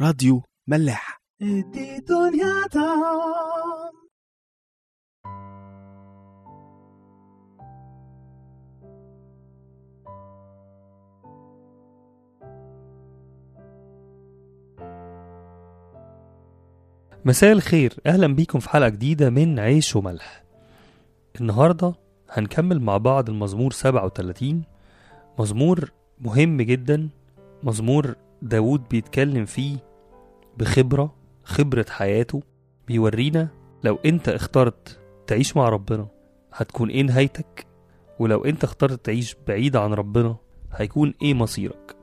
راديو ملاح. مساء الخير. أهلا بيكم في حلقة جديدة من عيش وملح. النهارده هنكمل مع بعض المزمور 37 مزمور مهم جدا. مزمور داود بيتكلم فيه بخبرة خبرة حياته بيورينا لو انت اخترت تعيش مع ربنا هتكون إيه نهايتك؟ ولو انت اخترت تعيش بعيد عن ربنا هيكون إيه مصيرك؟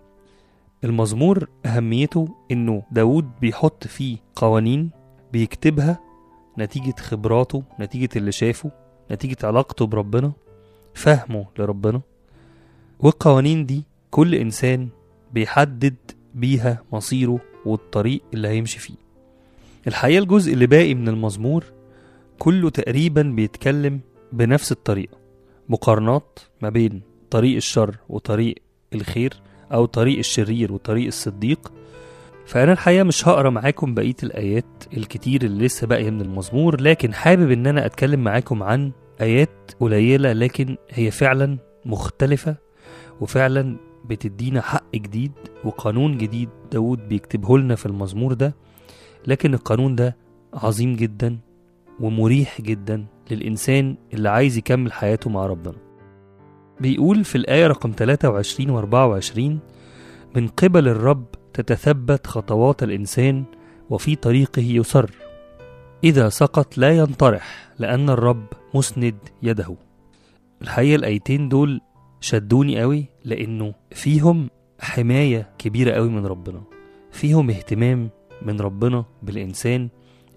المزمور أهميته إنه داود بيحط فيه قوانين بيكتبها نتيجة خبراته نتيجة اللي شافه نتيجة علاقته بربنا فهمه لربنا. والقوانين دي كل إنسان بيحدد بيها مصيره والطريق اللي هيمشي فيه. الحقيقة الجزء اللي باقي من المزمور كله تقريبا بيتكلم بنفس الطريقة مقارنات ما بين طريق الشر وطريق الخير أو طريق الشرير وطريق الصديق. فأنا الحقيقة مش هقرأ معاكم بقية الآيات الكتير اللي لسه باقية من المزمور لكن حابب إن أنا أتكلم معاكم عن آيات قليلة لكن هي فعلا مختلفة وفعلا بتدينا حق جديد وقانون جديد داود بيكتبه لنا في المزمور ده لكن القانون ده عظيم جدا ومريح جدا للإنسان اللي عايز يكمل حياته مع ربنا. بيقول في الآية رقم 23 و 24 من قبل الرب تتثبت خطوات الإنسان وفي طريقه يسر إذا سقط لا ينطرح لأن الرب مسند يده. الحقيقة الآيتين دول شدوني قوي لأنه فيهم حماية كبيرة قوي من ربنا. فيهم اهتمام من ربنا بالإنسان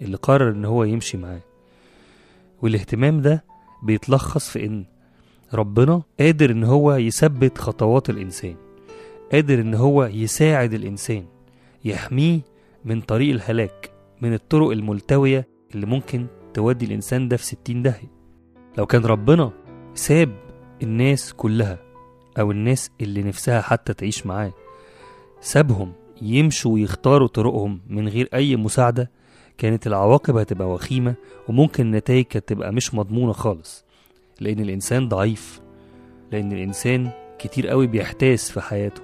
اللي قرر إن هو يمشي معاه. والاهتمام ده بيتلخص في إن ربنا قادر إن هو يثبت خطوات الإنسان قادر إن هو يساعد الإنسان يحميه من طريق الهلاك من الطرق الملتوية اللي ممكن تودي الإنسان ده في ستين داهية. لو كان ربنا ساب الناس كلها أو الناس اللي نفسها حتى تعيش معاه. سابهم يمشوا ويختاروا طرقهم من غير أي مساعدة. كانت العواقب هتبقى وخيمة وممكن النتائج كانت تبقى مش مضمونة خالص. لأن الإنسان ضعيف. لأن الإنسان كتير قوي بيحتاس في حياته.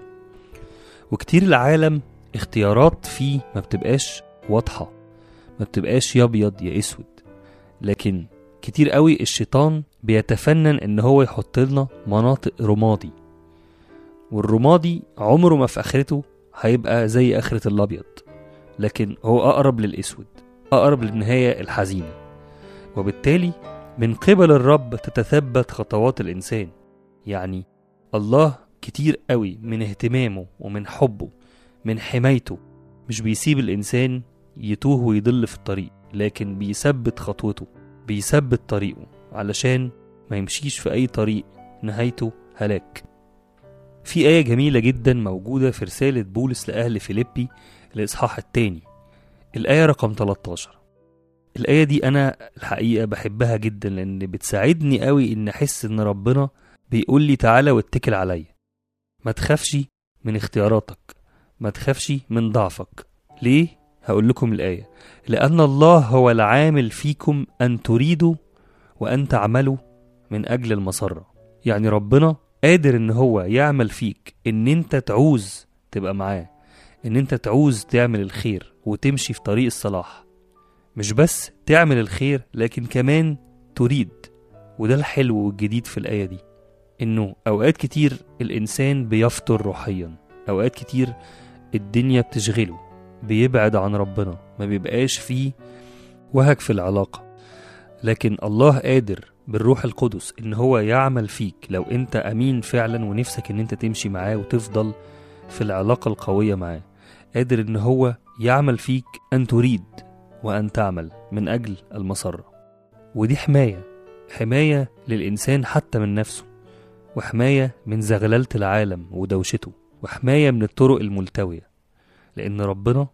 وكتير العالم اختيارات فيه ما بتبقاش واضحة. ما بتبقاش يا أبيض يا أسود. لكن كتير قوي الشيطان بيتفنن إن هو يحط لنا مناطق رمادي. والرمادي عمره ما في آخرته هيبقى زي آخرة الأبيض لكن هو أقرب للأسود أقرب للنهاية الحزينة. وبالتالي من قبل الرب تتثبت خطوات الإنسان. يعني الله كتير قوي من اهتمامه ومن حبه من حمايته. مش بيسيب الإنسان يتوه ويضل في الطريق لكن بيثبت خطوته بيثبت طريقه. علشان ما يمشيش في أي طريق نهايته هلاك. في آية جميلة جدا موجودة في رسالة بولس لأهل فيليبي الإصحاح التاني الآية رقم 13 الآية دي أنا الحقيقة بحبها جدا لأن بتساعدني قوي إن أحس إن ربنا بيقول لي تعالى واتكل عليا. ما تخافش من اختياراتك ما تخافش من ضعفك. ليه؟ هقول لكم الآية. لأن الله هو العامل فيكم أن تريدوا وأن تعملوا من أجل المسرة. يعني ربنا قادر إن هو يعمل فيك إن أنت تعوز تبقى معاه إن أنت تعوز تعمل الخير وتمشي في طريق الصلاح. مش بس تعمل الخير لكن كمان تريد. وده الحلو والجديد في الآية دي إنه أوقات كتير الإنسان بيفطر روحيا أوقات كتير الدنيا بتشغله بيبعد عن ربنا ما بيبقاش فيه وهج في العلاقة. لكن الله قادر بالروح القدس إن هو يعمل فيك لو أنت أمين فعلا ونفسك إن أنت تمشي معاه وتفضل في العلاقة القوية معاه. قادر إن هو يعمل فيك أن تريد وأن تعمل من أجل المسرة. ودي حماية حماية للإنسان حتى من نفسه وحماية من زغللة العالم ودوشته وحماية من الطرق الملتوية. لأن ربنا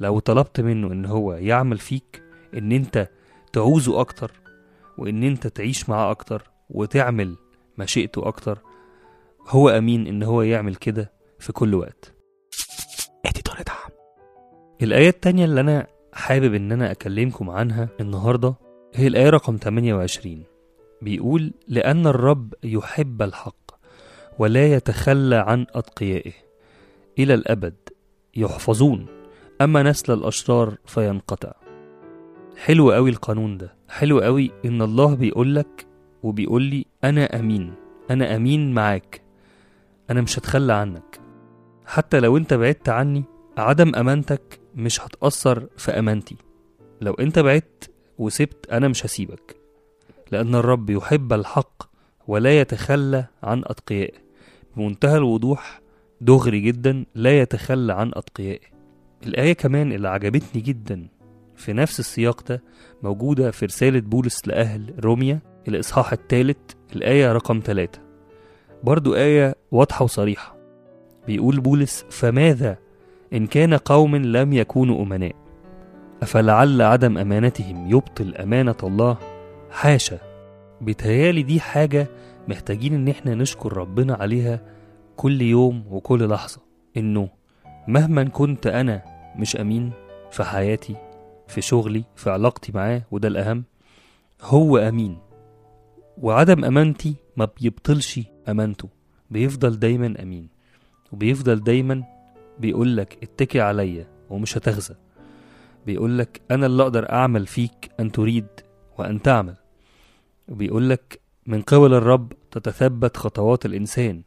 لو طلبت منه إن هو يعمل فيك إن أنت تعوزه أكتر وإن أنت تعيش معاه أكتر وتعمل مشيئته أكتر هو أمين إن هو يعمل كده في كل وقت. الآية التانية اللي أنا حابب إن أنا أكلمكم عنها النهاردة هي الآية رقم 28 بيقول لأن الرب يحب الحق ولا يتخلى عن أتقيائه. إلى الأبد يحفظون أما نسل الأشرار فينقطع. حلو قوي القانون ده. حلو قوي إن الله بيقولك وبيقول لي أنا أمين. أنا أمين معاك. أنا مش هتخلى عنك. حتى لو أنت بعدت عني عدم أمانتك مش هتأثر في أمانتي. لو أنت بعدت وسبت أنا مش هسيبك. لأن الرب يحب الحق ولا يتخلى عن أتقيائه بمنتهى الوضوح دغري جدا لا يتخلى عن أتقيائه الآية كمان اللي عجبتني جدا في نفس السياق ده موجودة في رسالة بولس لأهل روميا الإصحاح الثالث الآية رقم ثلاثة. برضو آية واضحة وصريحة. بيقول بولس فماذا إن كان قوم لم يكونوا أمناء؟ أفلعل عدم أمانتهم يبطل أمانة الله؟ حاشا. بيتهيألي دي حاجة محتاجين إن إحنا نشكر ربنا عليها كل يوم وكل لحظة. إنه مهما كنت أنا مش أمين في حياتي في شغلي في علاقتي معاه وده الأهم. هو أمين. وعدم أمانتي ما بيبطلش أمانته. بيفضل دايما أمين. وبيفضل دايما بيقولك اتكي عليا ومش هتخزى. بيقولك أنا اللي أقدر أعمل فيك أن تريد وأن تعمل. وبيقولك من قبل الرب تتثبت خطوات الإنسان.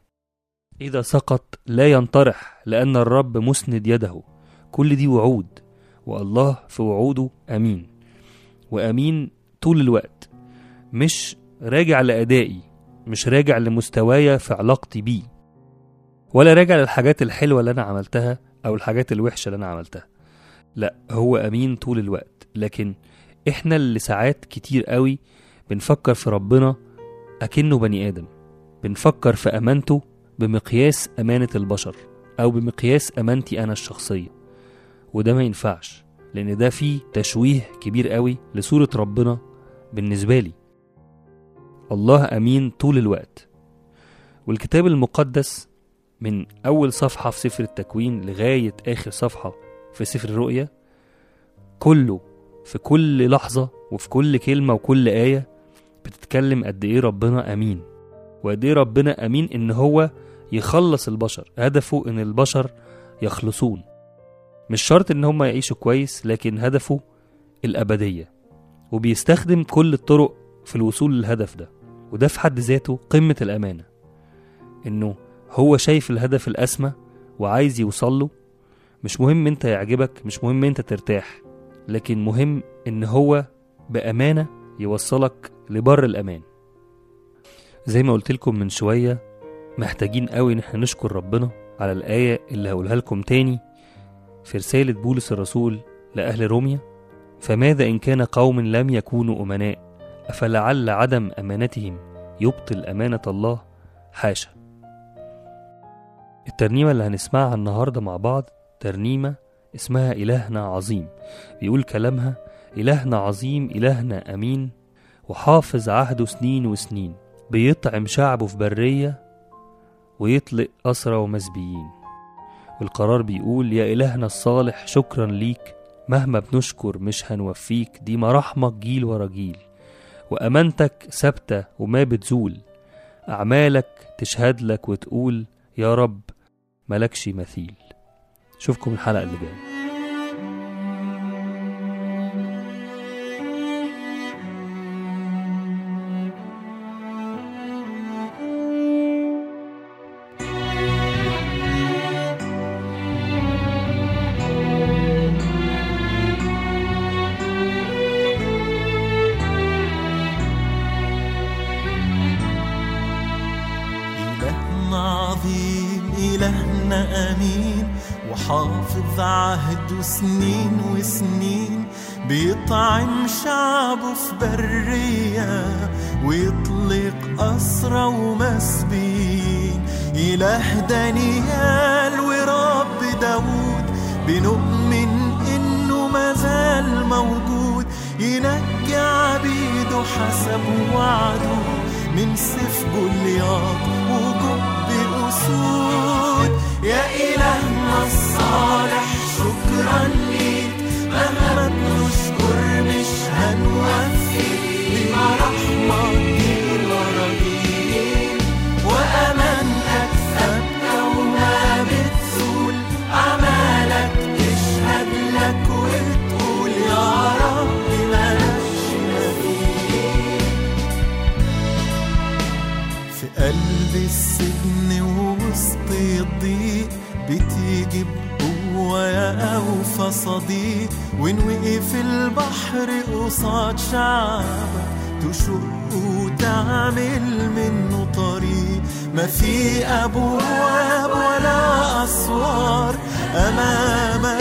إذا سقط لا ينطرح لأن الرب مسند يده. كل دي وعود. والله في وعوده أمين. وأمين طول الوقت مش راجع لأدائي مش راجع لمستوايا في علاقتي بيه ولا راجع للحاجات الحلوة اللي أنا عملتها أو الحاجات الوحشة اللي أنا عملتها. لا هو أمين طول الوقت. لكن إحنا اللي ساعات كتير قوي بنفكر في ربنا أكنه بني آدم. بنفكر في أمانته بمقياس أمانة البشر أو بمقياس أمانتي أنا الشخصية. وده ما ينفعش لأن ده فيه تشويه كبير قوي لصورة ربنا بالنسبة لي. الله أمين طول الوقت. والكتاب المقدس من أول صفحة في سفر التكوين لغاية آخر صفحة في سفر الرؤيا كله في كل لحظة وفي كل كلمة وكل آية بتتكلم قد إيه ربنا أمين. وقد إيه ربنا أمين إن هو يخلص البشر هدفه إن البشر يخلصون. مش شرط إن هم يعيشوا كويس لكن هدفه الأبدية. وبيستخدم كل الطرق في الوصول للهدف ده. وده في حد ذاته قمة الأمانة. إنه هو شايف الهدف الأسمى وعايز يوصله مش مهم أنت يعجبك مش مهم أنت ترتاح. لكن مهم إن هو بأمانة يوصلك لبر الأمان. زي ما قلت لكم من شوية محتاجين قوي إن إحنا نشكر ربنا على الآية اللي هقولها لكم تاني. في رسالة بولس الرسول لأهل روميا فماذا إن كان قوم لم يكونوا أمناء أفلعل عدم أمانتهم يبطل أمانة الله؟ حاشا. الترنيمة اللي هنسمعها النهاردة مع بعض ترنيمة اسمها إلهنا عظيم. بيقول كلامها إلهنا عظيم إلهنا أمين وحافظ عهده سنين وسنين بيطعم شعبه في برية ويطلق أسرى ومسبيين والقرار بيقول يا إلهنا الصالح شكرا ليك. مهما بنشكر مش هنوفيك. دي مراحمك جيل ورا جيل. وأمانتك ثابتة وما بتزول. أعمالك تشهد لك وتقول يا رب ملكش مثيل. اشوفكم الحلقة اللي جاية. وحافظ عهده سنين وسنين بيطعم شعبه في برية ويطلق أسرى ومسبين. إله دانيال ورب داود بنؤمن إنه مازال موجود. ينجي عبيده حسب وعده من سيف جولياط وجب مقصود يا إلهنا الصالح شكرا ليك مهما بنشكر مش هنوفي بما أوفى صديق وإن وقف البحر قصاد شعبك. تشق وتعمل منه طريق. ما في أبواب ولا أسوار. أمامك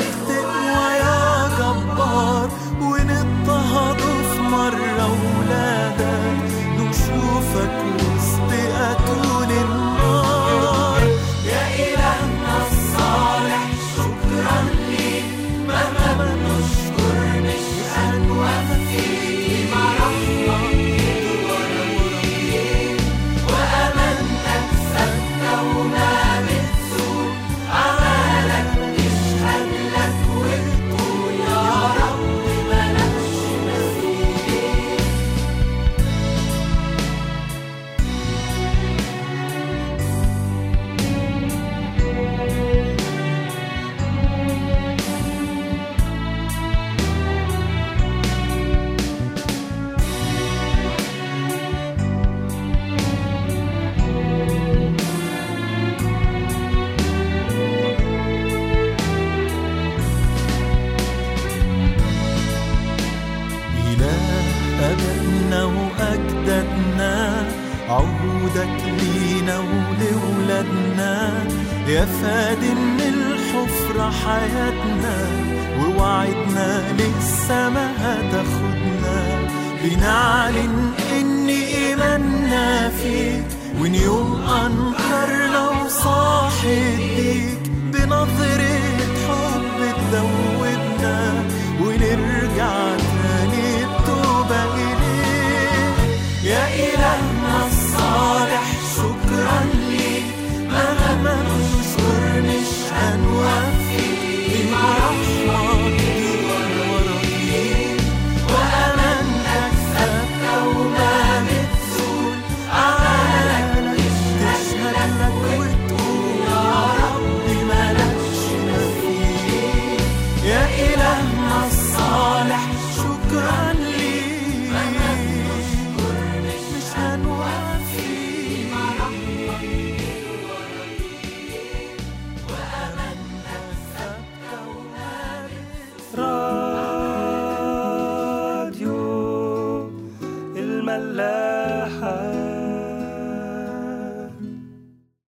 يا فادي من الحفرة حياتنا ووعدنا للسما هتاخدنا. بنعلن إن إيماننا فيك وإن يوم أنكرنا وصاحب ليك بنظرة حب تدوبنا ونرجع تاني بتوبة إليك. يا إلهنا الصالح شكرا